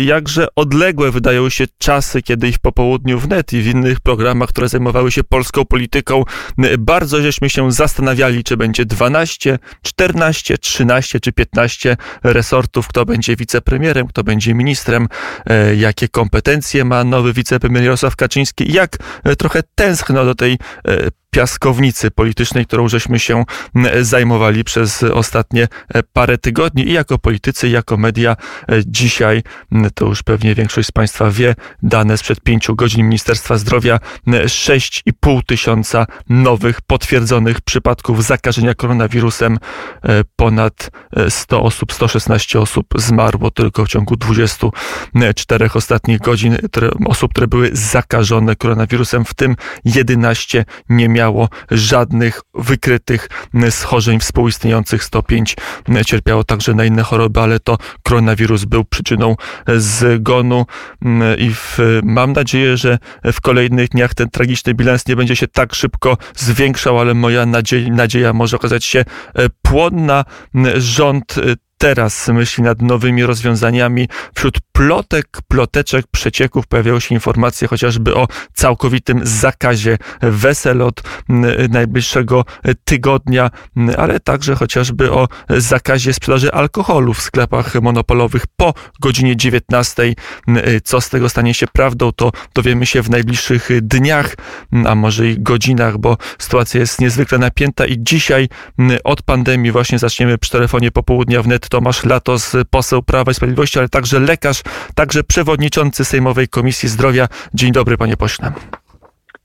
jakże odległe wydają się czasy, kiedy w popołudniu i w innych programach, które zajmowały się polską polityką, bardzo żeśmy się zastanawiali, czy będzie 12, 14, 13 czy 15 resortów, kto będzie wicepremierem, kto będzie ministrem, e, jakie kompetencje ma nowy wicepremier Jarosław Kaczyński, jak e, trochę tęskno do tej e, piaskownicy politycznej, którą żeśmy się zajmowali przez ostatnie parę tygodni i jako politycy, i jako media e, to już pewnie większość z Państwa wie, dane sprzed pięciu godzin Ministerstwa Zdrowia, 6,5 tysiąca nowych potwierdzonych przypadków zakażenia koronawirusem. E, ponad 100 osób, 116 osób zmarło tylko w ciągu 24 ostatnich godzin. Osób, które były zakażone koronawirusem, w tym 11 nie miało żadnych wykrytych schorzeń współistniejących. 105 cierpiało także na inne choroby, ale to koronawirus był przyczyną zgonu i w, mam nadzieję, że w kolejnych dniach ten tragiczny bilans nie będzie się tak szybko zwiększał, ale moja nadzieja, nadzieja może okazać się płonna. Rząd teraz myśli nad nowymi rozwiązaniami. Wśród plotek, ploteczek, przecieków pojawiały się informacje chociażby o całkowitym zakazie wesel od najbliższego tygodnia, ale także chociażby o zakazie sprzedaży alkoholu w sklepach monopolowych po godzinie 19. Co z tego stanie się prawdą, to dowiemy się w najbliższych dniach, a może i godzinach, bo sytuacja jest niezwykle napięta i dzisiaj od pandemii właśnie zaczniemy przy telefonie popołudnia wnet Tomasz Latos, poseł Prawa i Sprawiedliwości, ale także lekarz, także przewodniczący Sejmowej Komisji Zdrowia. Dzień dobry, panie pośle.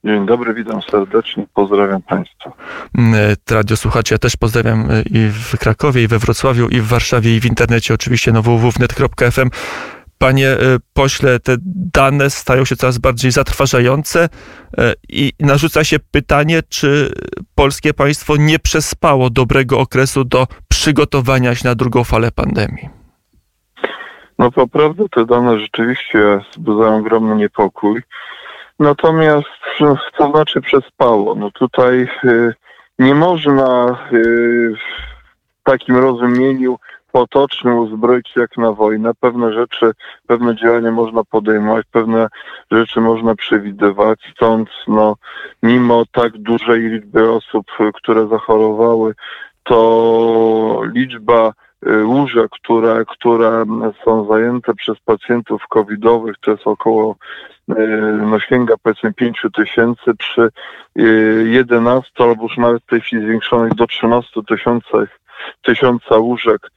Dzień dobry, witam serdecznie, pozdrawiam Państwa. Mm, e, radio słuchacze, ja też pozdrawiam e, i w Krakowie, i we Wrocławiu, i w Warszawie, i w internecie, oczywiście na www.net.fm. Panie e, pośle, te dane stają się coraz bardziej zatrważające i narzuca się pytanie, czy polskie państwo nie przespało dobrego okresu do przygotowania się na drugą falę pandemii? No to prawda, te dane rzeczywiście wzbudzają ogromny niepokój. Natomiast to znaczy przespało. No tutaj y, nie można w takim rozumieniu potocznym uzbroić się jak na wojnę. Pewne rzeczy, pewne działania można podejmować, pewne rzeczy można przewidywać. Stąd no, mimo tak dużej liczby osób, które zachorowały, to liczba y, łóżek, które, które są zajęte przez pacjentów covidowych, to jest około y, no sięga powiedzmy 5 tysięcy przy 11 y, albo już nawet w tej chwili zwiększonych do 13 tysiącach tysiąca łóżek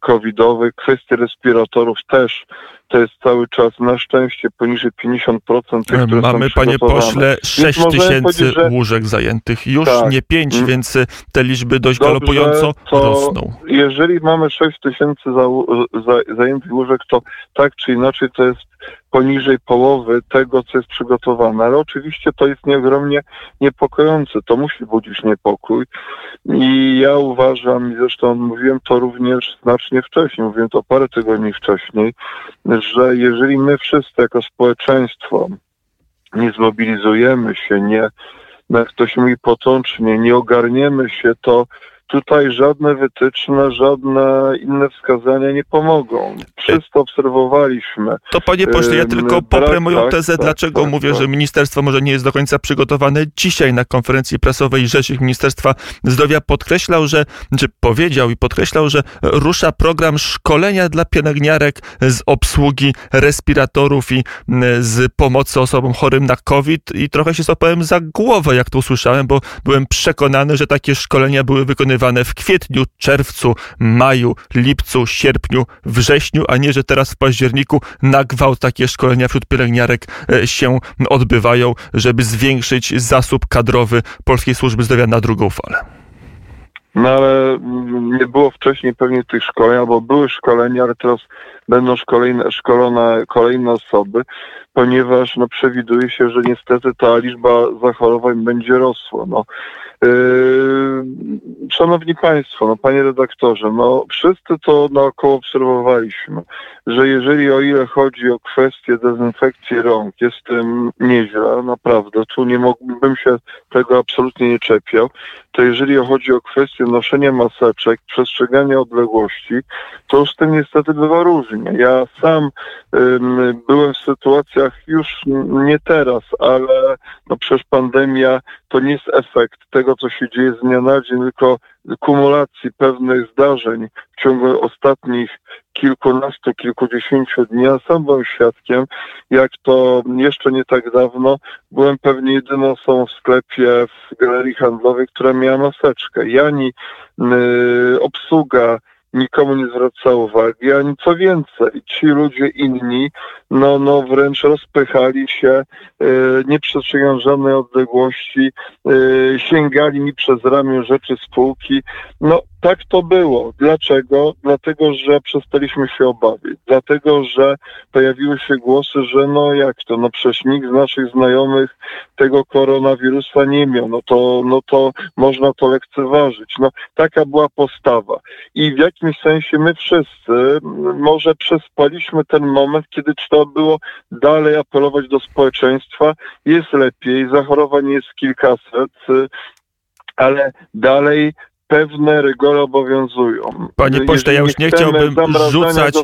covidowych. Kwestie respiratorów też to jest cały czas na szczęście poniżej 50% tych, które Mamy, panie pośle, 6 tysięcy że... łóżek zajętych, już tak. nie 5, mm. więc te liczby dość Dobrze, galopująco rosną. Jeżeli mamy 6 tysięcy za, za, zajętych łóżek, to tak czy inaczej to jest poniżej połowy tego, co jest przygotowane. Ale oczywiście to jest nieogromnie niepokojące. To musi budzić niepokój. I ja uważam, i zresztą mówiłem to również znacznie wcześniej, mówiłem to parę tygodni wcześniej, że jeżeli my wszyscy jako społeczeństwo nie zmobilizujemy się, nie, jak to się mówi potocznie, nie ogarniemy się, to tutaj żadne wytyczne, żadne inne wskazania nie pomogą. Wszystko obserwowaliśmy. To panie pośle, ja tylko poprę moją tezę, tak, dlaczego tak, mówię, tak. że ministerstwo może nie jest do końca przygotowane. Dzisiaj na konferencji prasowej rzecznik Ministerstwa Zdrowia podkreślał, że, czy powiedział i podkreślał, że rusza program szkolenia dla pielęgniarek z obsługi respiratorów i z pomocy osobom chorym na COVID i trochę się złapałem za głowę, jak to usłyszałem, bo byłem przekonany, że takie szkolenia były wykonywane wykonywane w kwietniu, czerwcu, maju, lipcu, sierpniu, wrześniu, a nie, że teraz w październiku na gwałt takie szkolenia wśród pielęgniarek e, się odbywają, żeby zwiększyć zasób kadrowy Polskiej Służby Zdrowia na drugą falę. No ale nie było wcześniej pewnie tych szkoleń, albo były szkolenia, ale teraz będą szkolone, szkolone kolejne osoby, ponieważ no, przewiduje się, że niestety ta liczba zachorowań będzie rosła. No, szanowni Państwo, no Panie redaktorze, no wszyscy to naokoło obserwowaliśmy, że jeżeli o ile chodzi o kwestię dezynfekcji rąk, jest tym nieźle, naprawdę, tu nie mógłbym się tego absolutnie nie czepiał, to jeżeli chodzi o kwestię noszenia maseczek, przestrzegania odległości, to już z tym niestety bywa różnie. Ja sam byłem w sytuacjach już nie teraz, ale no przecież pandemia to nie jest efekt tego, co się dzieje z dnia na dzień, tylko kumulacji pewnych zdarzeń w ciągu ostatnich kilkunastu, kilkudziesięciu dni. Ja sam byłem świadkiem, jak to jeszcze nie tak dawno byłem pewnie jedyną osobą w sklepie, w galerii handlowej, która miała maseczkę. Ja ani y, obsługa nikomu nie zwraca uwagi, ani co więcej, ci ludzie inni, no, no wręcz rozpychali się, y, nie przestrzegając żadnej odległości, y, sięgali mi przez ramię rzeczy spółki. No tak to było. Dlaczego? Dlatego, że przestaliśmy się obawiać. Dlatego, że pojawiły się głosy, że no jak to, no przecież nikt z naszych znajomych tego koronawirusa nie miał, no to, no to można to lekceważyć. No taka była postawa. I w jakimś sensie my wszyscy może przespaliśmy ten moment, kiedy trzeba było dalej apelować do społeczeństwa. Jest lepiej, zachorowań jest kilkaset, ale dalej pewne rygory obowiązują. Panie pośle, ja już nie chciałbym rzucać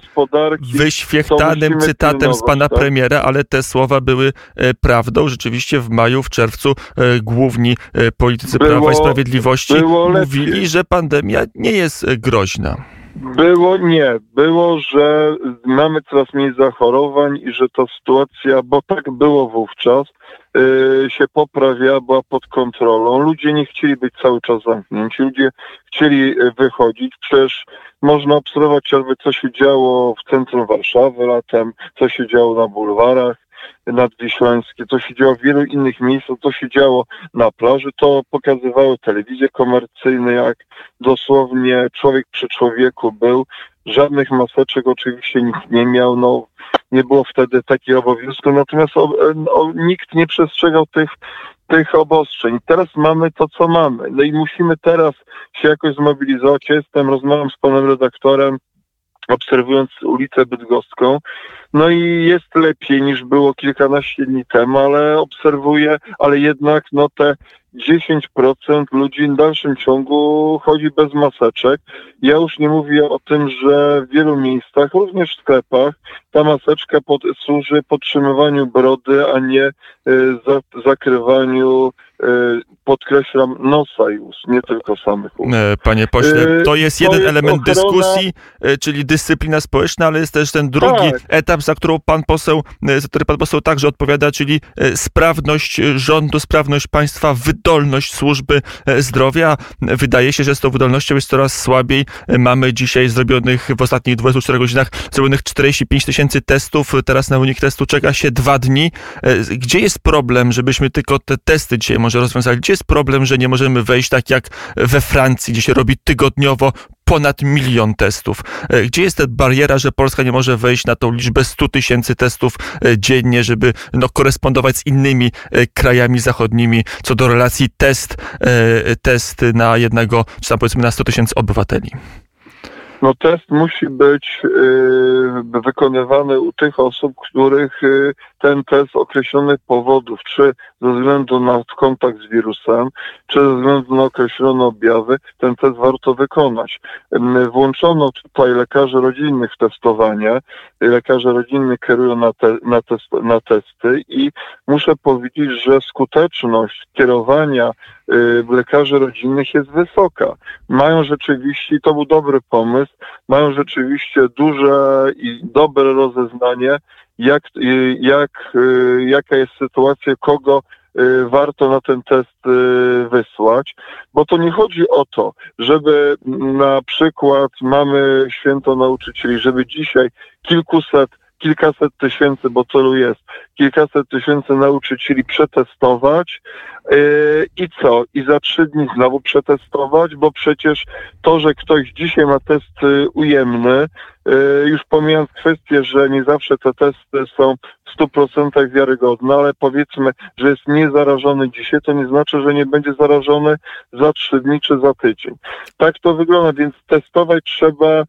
wyświechtanym cytatem z pana tak? premiera, ale te słowa były e, prawdą. Rzeczywiście w maju, w czerwcu e, główni e, politycy było, Prawa i Sprawiedliwości mówili, że pandemia nie jest groźna. Było nie. Było, że mamy coraz mniej zachorowań i że ta sytuacja, bo tak było wówczas, yy, się poprawia, była pod kontrolą. Ludzie nie chcieli być cały czas zamknięci. Ludzie chcieli y, wychodzić. Przecież można obserwować choćby co się działo w centrum Warszawy latem, co się działo na bulwarach nadwiślańskie, co się działo w wielu innych miejscach, co się działo na plaży, to pokazywały telewizje komercyjne, jak dosłownie człowiek przy człowieku był. Żadnych maseczek oczywiście nikt nie miał, no nie było wtedy takiego obowiązku, natomiast o, o, nikt nie przestrzegał tych, tych obostrzeń. Teraz mamy to, co mamy. No i musimy teraz się jakoś zmobilizować. Jestem, rozmawiam z panem redaktorem, obserwując ulicę Bydgoską. No i jest lepiej niż było kilkanaście dni temu, ale obserwuję, ale jednak no te 10% ludzi w dalszym ciągu chodzi bez maseczek. Ja już nie mówię o tym, że w wielu miejscach, również w sklepach, ta maseczka pod, służy podtrzymywaniu brody, a nie y, za, zakrywaniu Y, podkreślam, nosa i ust, nie tylko samych ust. E, panie pośle, y, to jest to jeden jest element ochrona... dyskusji, e, czyli dyscyplina społeczna, ale jest też ten drugi tak. etap, za którą pan poseł, e, za który pan poseł także odpowiada, czyli sprawność rządu, sprawność państwa, wydolność służby zdrowia. Wydaje się, że z tą wydolnością jest coraz słabiej. Mamy dzisiaj zrobionych w ostatnich 24 godzinach zrobionych 45 tysięcy testów, teraz na unik testu czeka się dwa dni. Gdzie jest problem, żebyśmy tylko te testy dzisiaj może rozwiązali. Gdzie jest problem, że nie możemy wejść tak jak we Francji, gdzie się robi tygodniowo ponad milion testów. E, gdzie jest ta bariera, że Polska nie może wejść na tą liczbę 100 tysięcy testów e, dziennie, żeby no, korespondować z innymi e, krajami zachodnimi co do relacji test, test na jednego, czy tam powiedzmy na 100 tysięcy obywateli? No test musi być y, wykonywany u tych osób, których y, ten test określonych powodów, czy ze względu na kontakt z wirusem, czy ze względu na określone objawy, ten test warto wykonać. Włączono tutaj lekarzy rodzinnych w testowanie. Lekarze rodzinni kierują na, te, na, test, na testy i muszę powiedzieć, że skuteczność kierowania y, lekarzy rodzinnych jest wysoka. Mają rzeczywiście, to był dobry pomysł, mają rzeczywiście duże i dobre rozeznanie jak, y, jak, y, jaka jest sytuacja, kogo y, warto na ten test wysłać, bo to nie chodzi o to, żeby na przykład mamy święto nauczycieli, żeby dzisiaj kilkuset kilkaset tysięcy, bo celu jest, kilkaset tysięcy nauczycieli przetestować yy, i co? I za trzy dni znowu przetestować, bo przecież to, że ktoś dzisiaj ma test ujemny, yy, już pomijając kwestię, że nie zawsze te testy są w 100% wiarygodne, ale powiedzmy, że jest niezarażony dzisiaj, to nie znaczy, że nie będzie zarażony za trzy dni czy za tydzień. Tak to wygląda, więc testować trzeba y,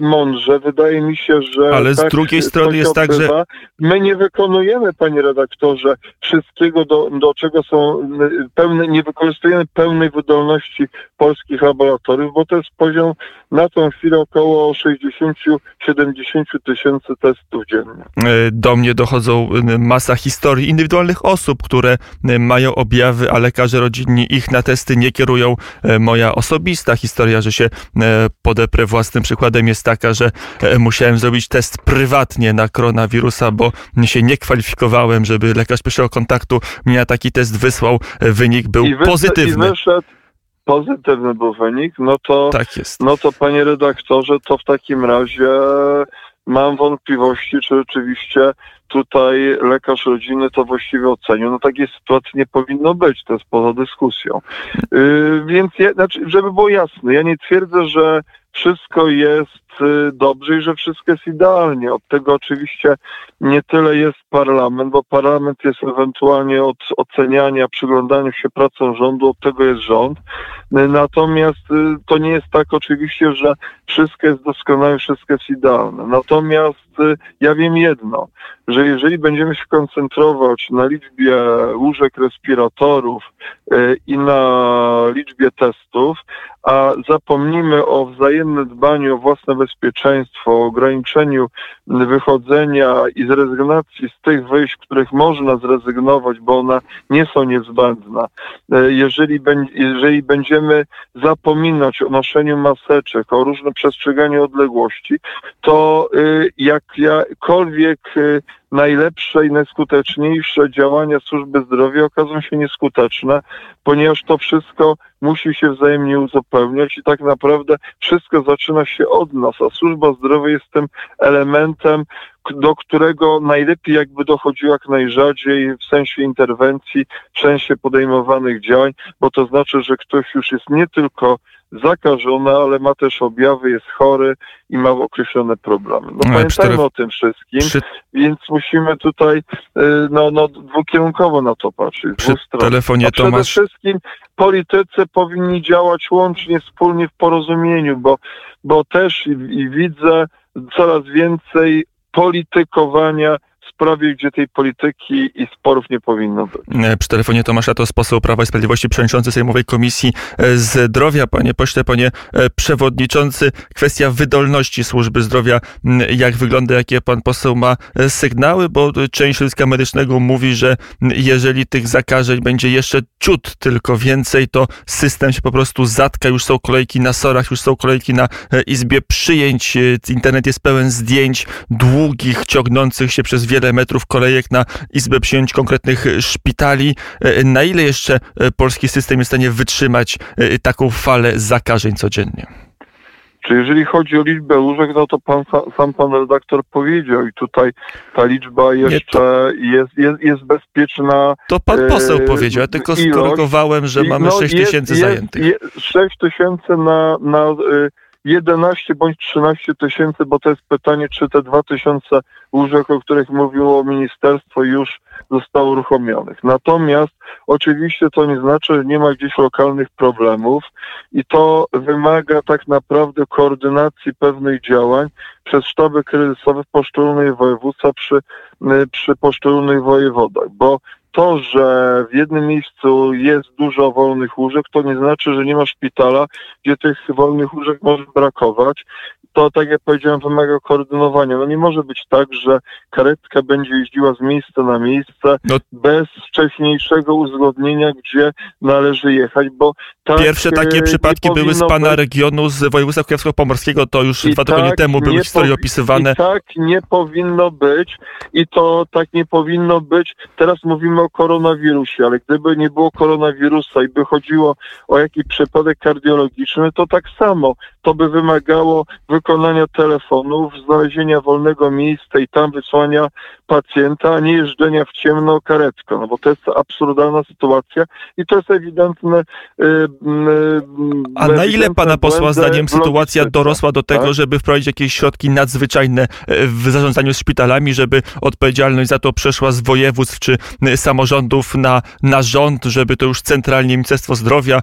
mądrze. Wydaje mi się, że. Ale z tak drugiej strony jest tak, że. My nie wykonujemy, panie redaktorze, wszystkiego, do, do czego są y, pełne, nie wykorzystujemy pełnej wydolności polskich laboratoriów, bo to jest poziom na tą chwilę około 60-70 tysięcy testów dziennie. E, do mnie dochodzą masa historii indywidualnych osób, które mają objawy, a lekarze rodzinni ich na testy nie kierują. E, moja osobista historia, że się e, podeprę własnym przykładem jest taka, że musiałem zrobić test prywatnie na koronawirusa, bo się nie kwalifikowałem, żeby lekarz pierwszego kontaktu mnie taki test wysłał. Wynik był pozytywny. I wyszedł pozytywny był wynik, no to, tak jest. no to panie redaktorze, to w takim razie mam wątpliwości, czy rzeczywiście tutaj lekarz rodziny to właściwie ocenił. No takiej sytuacji nie powinno być, to jest poza dyskusją. Yy, więc, ja, znaczy, żeby było jasne, ja nie twierdzę, że wszystko jest y, dobrze i że wszystko jest idealnie. Od tego oczywiście nie tyle jest parlament, bo parlament jest ewentualnie od oceniania, przyglądania się pracą rządu, od tego jest rząd. Natomiast y, to nie jest tak oczywiście, że wszystko jest doskonałe, wszystko jest idealne. Natomiast y, ja wiem jedno, że jeżeli będziemy się koncentrować na liczbie łóżek respiratorów i na liczbie testów, a zapomnimy o wzajemnym dbaniu o własne bezpieczeństwo, o ograniczeniu wychodzenia i zrezygnacji z tych wyjść, których można zrezygnować, bo one nie są niezbędne. E, jeżeli, jeżeli będziemy zapominać o noszeniu maseczek, o różnym przestrzeganiu odległości, to y, jak jakkolwiek y, najlepsze i najskuteczniejsze działania służby zdrowia okażą się nieskuteczne, ponieważ to wszystko musi się wzajemnie uzupełniać i tak naprawdę wszystko zaczyna się od nas, a służba zdrowia jest tym elementem, do którego najlepiej jakby dochodziło jak najrzadziej w sensie interwencji, w sensie podejmowanych działań, bo to znaczy, że ktoś już jest nie tylko zakażony, ale ma też objawy, jest chory i ma określone problemy. No, no pamiętajmy o tym wszystkim, przy... więc musimy tutaj y, no, no, dwukierunkowo na to patrzeć. Przy telefonie A przede Tomasz... wszystkim politycy powinni działać łącznie, wspólnie w porozumieniu, bo, bo też i, i widzę coraz więcej politykowania sprawie, gdzie tej polityki i sporów nie powinno być. E, przy telefonie Tomasza to poseł Prawa i Sprawiedliwości, przewodniczący Sejmowej Komisji e, Zdrowia. Panie pośle, panie e, przewodniczący, kwestia wydolności służby zdrowia, jak wygląda, jakie pan poseł ma sygnały, bo część środowiska medycznego mówi, że jeżeli tych zakażeń będzie jeszcze ciut tylko więcej, to system się po prostu zatka, już są kolejki na sorach, już są kolejki na izbie przyjęć, internet jest pełen zdjęć długich, ciągnących się przez wiele metrów kolejek na izbę przyjęć konkretnych szpitali. E, na ile jeszcze e, polski system jest w stanie wytrzymać e, taką falę zakażeń codziennie? Czy jeżeli chodzi o liczbę łóżek, no to pan, sam pan redaktor powiedział i tutaj ta liczba jeszcze to... jest, jest, jest bezpieczna. To pan poseł e, powiedział, ja tylko skorygowałem, że mamy no, 6 tysięcy zajętych. Jest, 6 tysięcy na, na 11 bądź 13 tysięcy, bo to jest pytanie, czy te 2 tysiące łóżek, o których mówiło ministerstwo, już zostało uruchomionych. Natomiast oczywiście to nie znaczy, że nie ma gdzieś lokalnych problemów i to wymaga tak naprawdę koordynacji pewnych działań przez sztaby kryzysowe w poszczególnych województwach przy, przy poszczególnych wojewodach, bo to, że w jednym miejscu jest dużo wolnych łóżek, to nie znaczy, że nie ma szpitala, gdzie tych wolnych łóżek może brakować to, tak jak powiedziałem, wymaga koordynowania. No nie może być tak, że karetka będzie jeździła z miejsca na miejsce no. bez wcześniejszego uzgodnienia, gdzie należy jechać, bo tak Pierwsze takie przypadki były z pana być. regionu, z województwa kujawsko-pomorskiego, to już I dwa tak tygodnie temu były historie opisywane. I tak nie powinno być i to tak nie powinno być. Teraz mówimy o koronawirusie, ale gdyby nie było koronawirusa i by chodziło o jakiś przypadek kardiologiczny, to tak samo to by wymagało wykonania telefonów, znalezienia wolnego miejsca i tam wysłania pacjenta, a nie jeżdżenia w ciemno karetką, no bo to jest absurdalna sytuacja i to jest ewidentne. Yy, yy, a na ile pana posła zdaniem sytuacja dorosła do tego, tak? żeby wprowadzić jakieś środki nadzwyczajne w zarządzaniu szpitalami, żeby odpowiedzialność za to przeszła z województw czy samorządów samorządów na, na rząd, żeby to już centralnie Ministerstwo Zdrowia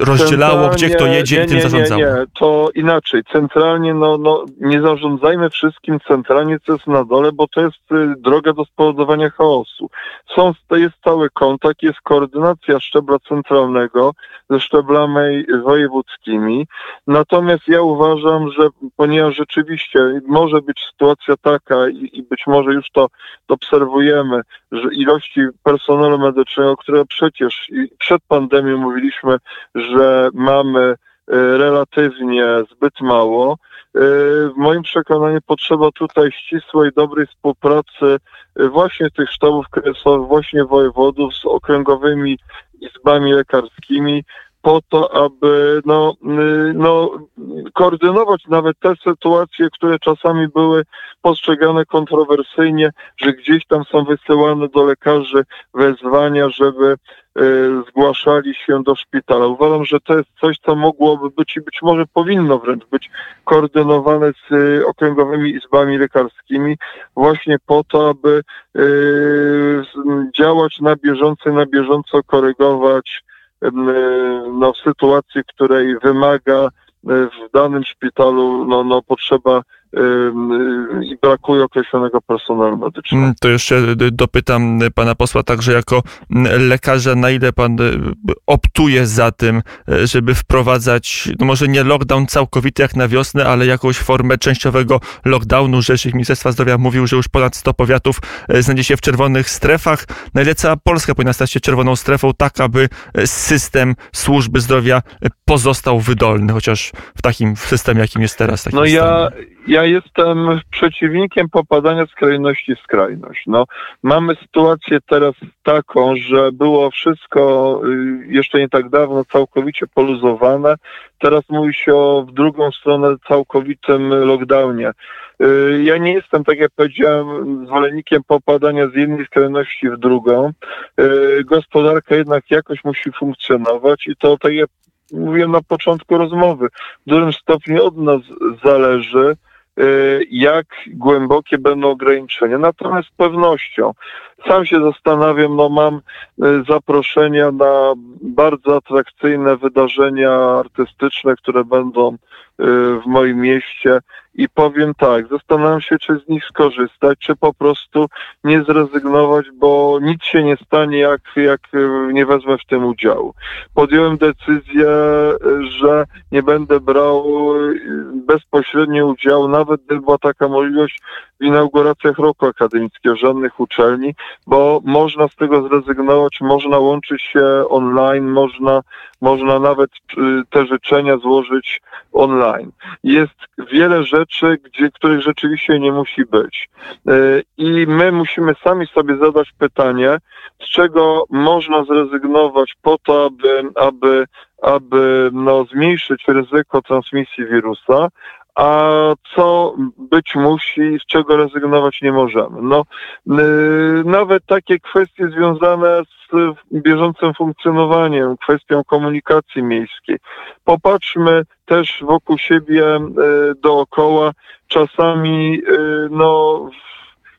rozdzielało, gdzie kto jedzie nie, i tym zarządzało? Nie, to inaczej. Centralnie, no, no, nie zarządzajmy wszystkim centralnie, co jest na dole, bo to jest y, droga do spowodowania chaosu. Są, to jest cały kontakt, jest koordynacja szczebla centralnego ze szczeblami wojewódzkimi. Natomiast ja uważam, że ponieważ rzeczywiście może być sytuacja taka i, i być może już to obserwujemy, że ilości personelu medycznego, które przecież przed pandemią mówiliśmy, że mamy relatywnie zbyt mało. Y, w moim przekonaniu potrzeba tutaj ścisłej, dobrej współpracy y, właśnie tych sztabów kryzysowych, właśnie wojewodów z okręgowymi izbami lekarskimi, po to, aby no, no, koordynować nawet te sytuacje, które czasami były postrzegane kontrowersyjnie, że gdzieś tam są wysyłane do lekarzy wezwania, żeby y, zgłaszali się do szpitala. Uważam, że to jest coś, co mogłoby być i być może powinno wręcz być koordynowane z y, okręgowymi izbami lekarskimi właśnie po to, aby y, działać na bieżąco, na bieżąco korygować no, w sytuacji, której wymaga e, w danym szpitalu no, no, potrzeba i brakuje określonego personelu medycznego. Mm, to jeszcze dopytam pana posła także jako lekarza, na ile pan optuje za tym, żeby wprowadzać, no może nie lockdown całkowity jak na wiosnę, ale jakąś formę częściowego lockdownu. Rzecznik Ministerstwa Zdrowia mówił, że już ponad 100 powiatów znajdzie się w czerwonych strefach. Na ile cała Polska powinna stać się czerwoną strefą, tak aby system służby zdrowia pozostał wydolny, chociaż w takim systemie, jakim jest teraz. No ja, ja jestem przeciwnikiem popadania skrajności w skrajność. No, mamy sytuację teraz taką, że było wszystko y, jeszcze nie tak dawno całkowicie poluzowane. Teraz mówi się o w drugą stronę całkowitym lockdownie. Y, ja nie jestem, tak jak powiedziałem, zwolennikiem popadania z jednej skrajności w drugą. Y, gospodarka jednak jakoś musi funkcjonować i to, tak jak mówiłem na początku rozmowy, w dużym stopniu od nas zależy, jak głębokie będą ograniczenia. Natomiast z pewnością sam się zastanawiam, no mam y, zaproszenia na bardzo atrakcyjne wydarzenia artystyczne, które będą y, w moim mieście i powiem tak, zastanawiam się, czy z nich skorzystać, czy po prostu nie zrezygnować, bo nic się nie stanie, jak, jak nie wezmę w tym udziału. Podjąłem decyzję, że nie będę brał bezpośrednio udziału, nawet gdyby była taka możliwość w inauguracjach roku akademickiego, żadnych uczelni, bo można z tego zrezygnować, można łączyć się online, można, można nawet y, te życzenia złożyć online. Jest wiele rzeczy, gdzie, których rzeczywiście nie musi być. Y, I my musimy sami sobie zadać pytanie, z czego można zrezygnować po to, aby, aby, aby no, zmniejszyć ryzyko transmisji wirusa, a co być musi, z czego rezygnować nie możemy. No, yy, nawet takie kwestie związane z bieżącym funkcjonowaniem, kwestią komunikacji miejskiej. Popatrzmy też wokół siebie yy, dookoła. Czasami yy, no,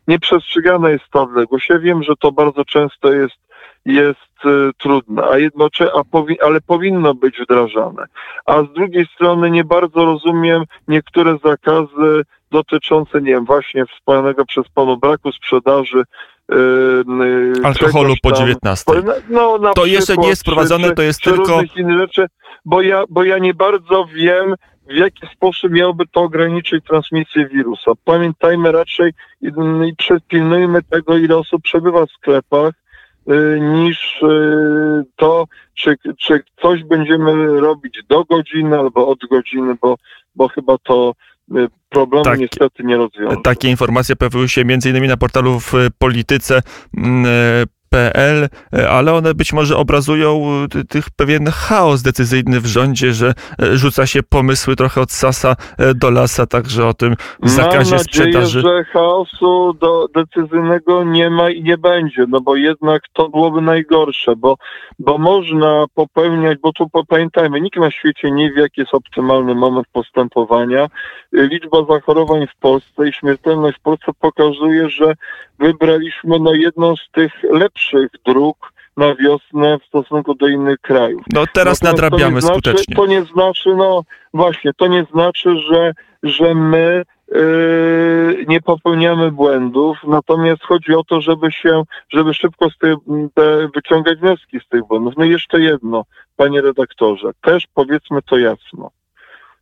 nieprzestrzegana jest ta odległość. Ja wiem, że to bardzo często jest jest y, trudne, a jednocześnie, a powi ale powinno być wdrażane. A z drugiej strony nie bardzo rozumiem niektóre zakazy dotyczące, nie wiem, właśnie wspomnianego przez panu braku sprzedaży yy, alkoholu po 19. No, no, to przykład, jeszcze nie jest wprowadzone, to jest tylko. Innych rzeczy, bo ja, bo ja nie bardzo wiem, w jaki sposób miałby to ograniczyć transmisję wirusa. Pamiętajmy raczej i, i pilnujmy tego, ile osób przebywa w sklepach, niż y, to, czy, czy coś będziemy robić do godziny albo od godziny, bo, bo chyba to y, problemu tak, niestety nie rozwiąże. Takie informacje pojawiły się m.in. na portalu w Polityce. PL, ale one być może obrazują tych pewien chaos decyzyjny w rządzie, że rzuca się pomysły trochę od sasa do lasa, także o tym zakazie Mam nadzieję, sprzedaży. że chaosu do decyzyjnego nie ma i nie będzie, no bo jednak to byłoby najgorsze, bo, bo można popełniać, bo tu pamiętajmy, nikt na świecie nie wie, jaki jest optymalny moment postępowania. Liczba zachorowań w Polsce i śmiertelność w Polsce pokazuje, że wybraliśmy no jedną z tych lepszych dróg na wiosnę w stosunku do innych krajów. No teraz Natomiast nadrabiamy to znaczy, skutecznie. To nie znaczy, no właśnie, to nie znaczy, że, że my yy, nie popełniamy błędów, natomiast chodzi o to, żeby się, żeby szybko z tych, te, wyciągać wnioski z tych błędów. No i jeszcze jedno, panie redaktorze, też powiedzmy to jasno.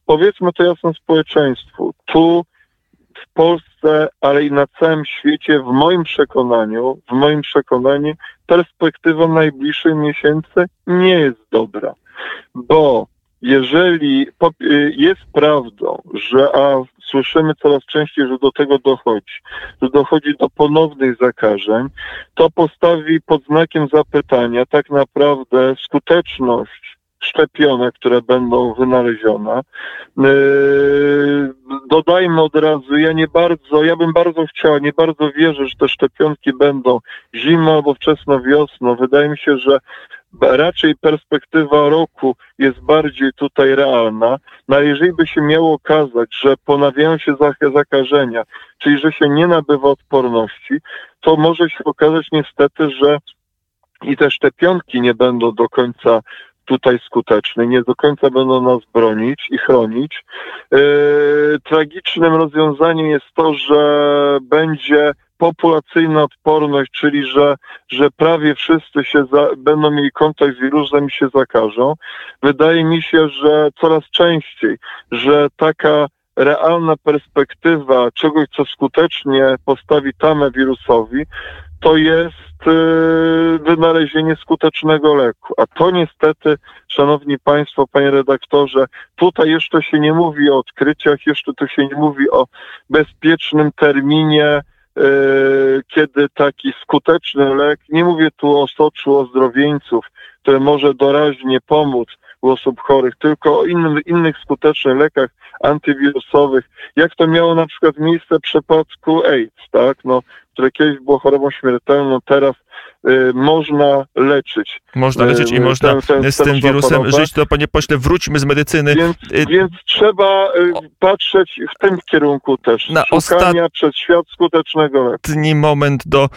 Powiedzmy to jasno społeczeństwu. Tu w Polsce, ale i na całym świecie, w moim przekonaniu, w moim przekonaniu, perspektywa najbliższych miesięcy nie jest dobra. Bo jeżeli jest prawdą, że a słyszymy coraz częściej, że do tego dochodzi, że dochodzi do ponownych zakażeń, to postawi pod znakiem zapytania tak naprawdę skuteczność szczepionek, które będą wynalezione. Yy, dodajmy od razu, ja nie bardzo, ja bym bardzo chciał, nie bardzo wierzę, że te szczepionki będą zimą albo wczesno wiosną. Wydaje mi się, że raczej perspektywa roku jest bardziej tutaj realna, no jeżeli by się miało okazać, że ponawiają się zakażenia, czyli że się nie nabywa odporności, to może się okazać niestety, że i te szczepionki nie będą do końca tutaj skuteczne, nie do końca będą nas bronić i chronić. Yy, tragicznym rozwiązaniem jest to, że będzie populacyjna odporność, czyli że, że prawie wszyscy się za, będą mieli kontakt z wirusem i się zakażą. Wydaje mi się, że coraz częściej, że taka realna perspektywa czegoś, co skutecznie postawi tamę wirusowi, to jest y, wynalezienie skutecznego leku. A to niestety, szanowni państwo, panie redaktorze, tutaj jeszcze się nie mówi o odkryciach, jeszcze tu się nie mówi o bezpiecznym terminie, y, kiedy taki skuteczny lek, nie mówię tu o soczu ozdrowieńców, które może doraźnie pomóc u osób chorych, tylko o innym, innych skutecznych lekach antywirusowych, jak to miało na przykład miejsce w przypadku AIDS, tak? No, które kiedyś było chorobą śmiertelną, teraz można leczyć. Można leczyć i y, można ten, ten, z tym wirusem chorobę. żyć. To panie pośle, wróćmy z medycyny. Więc, y, więc trzeba patrzeć w tym kierunku też. Na Szukania przez świat skutecznego leku. Ostatni moment do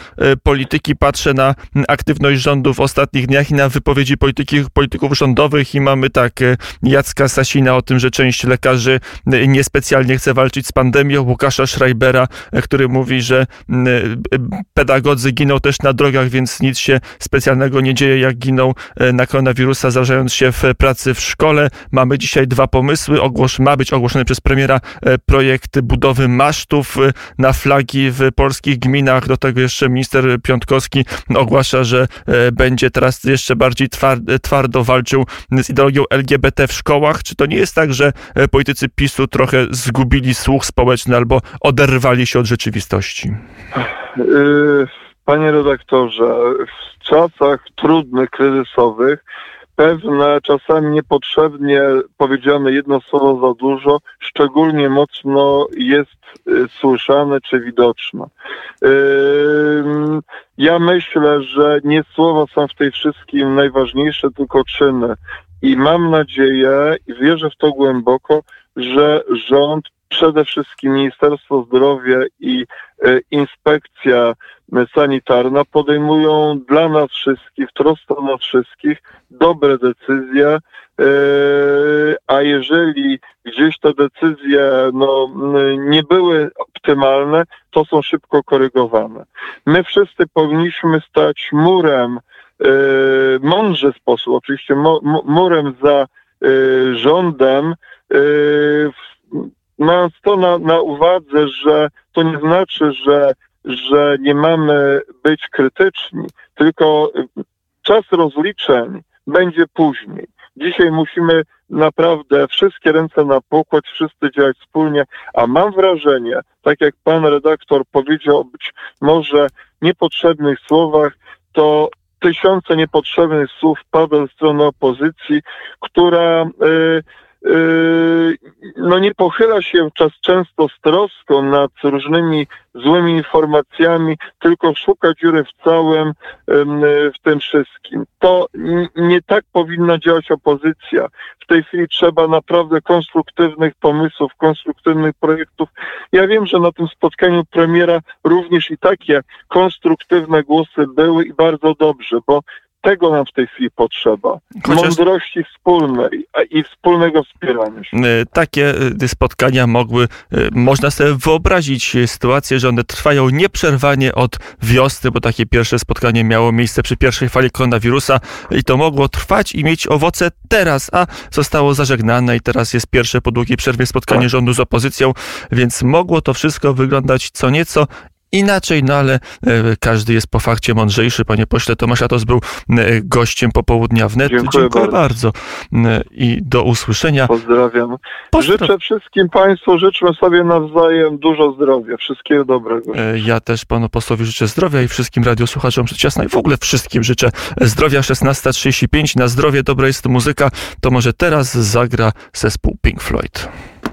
polityki. Patrzę na aktywność rządu w ostatnich dniach i na wypowiedzi polityki, polityków rządowych i mamy tak Jacka Sasina o tym, że część lekarzy niespecjalnie chce walczyć z pandemią. Łukasza Schreibera, który mówi, że pedagodzy giną też na drogach, więc nic się specjalnego nie dzieje, jak giną e, na koronawirusa, zarażając się w pracy w szkole. Mamy dzisiaj dwa pomysły. Ogłosz, ma być ogłoszony przez premiera e, projekt budowy masztów e, na flagi w polskich gminach. Do tego jeszcze minister Piątkowski ogłasza, że będzie teraz jeszcze bardziej twardo walczył z ideologią LGBT w szkołach. Czy to nie jest tak, że politycy PiSu trochę zgubili słuch społeczny albo oderwali się od rzeczywistości? Y, panie redaktorze, w czasach trudnych, kryzysowych, pewne, czasami niepotrzebnie powiedziane jedno słowo za dużo, szczególnie mocno jest y, słyszane czy widoczne. Ja myślę, że nie słowa są w tej wszystkim najważniejsze, tylko czyny. I mam nadzieję i wierzę w to głęboko, że rząd przede wszystkim Ministerstwo Zdrowia i e, Inspekcja Sanitarna podejmują dla nas wszystkich, troską nas wszystkich, dobre decyzje, e, a jeżeli gdzieś te decyzje no, nie były optymalne, to są szybko korygowane. My wszyscy powinniśmy stać murem, e, mądrze sposób, oczywiście murem za rządem, mając to na, na uwadze, że to nie znaczy, że, że nie mamy być krytyczni, tylko czas rozliczeń będzie później. Dzisiaj musimy naprawdę wszystkie ręce na pokład, wszyscy działać wspólnie, a mam wrażenie, tak jak pan redaktor powiedział, być może niepotrzebnych słowach, to tysiące niepotrzebnych słów padło ze strony opozycji, która y, y, no nie pochyla się czas często z troską nad różnymi złymi informacjami, tylko szuka dziury w całym, w tym wszystkim. To nie tak powinna działać opozycja. W tej chwili trzeba naprawdę konstruktywnych pomysłów, konstruktywnych projektów. Ja wiem, że na tym spotkaniu premiera również i takie konstruktywne głosy były i bardzo dobrze, bo tego nam w tej chwili potrzeba. Chociaż... Mądrości wspólnej i wspólnego wspierania się. E, takie e, spotkania mogły, e, można sobie wyobrazić sytuację, że one trwają nieprzerwanie od wiosny, bo takie pierwsze spotkanie miało miejsce przy pierwszej fali koronawirusa i to mogło trwać i mieć owoce teraz, a zostało zażegnane i teraz jest pierwsze po długiej przerwie spotkanie tak. rządu z opozycją, więc mogło to wszystko wyglądać co nieco inaczej, no ale e, każdy jest po fakcie mądrzejszy. Panie pośle, Tomasz Atos był e, gościem popołudnia wnet. Dziękuję, Dziękuję bardzo. bardzo. E, I do usłyszenia. Pozdrawiam. Życzę wszystkim Państwu, życzmy sobie nawzajem dużo zdrowia. Wszystkiego dobrego. Ja też Panu posłowi życzę zdrowia i wszystkim radiosłuchaczom przedciasna i w ogóle wszystkim życzę zdrowia. 16.35 na zdrowie, dobra jest muzyka. To może teraz zagra zespół Pink Floyd.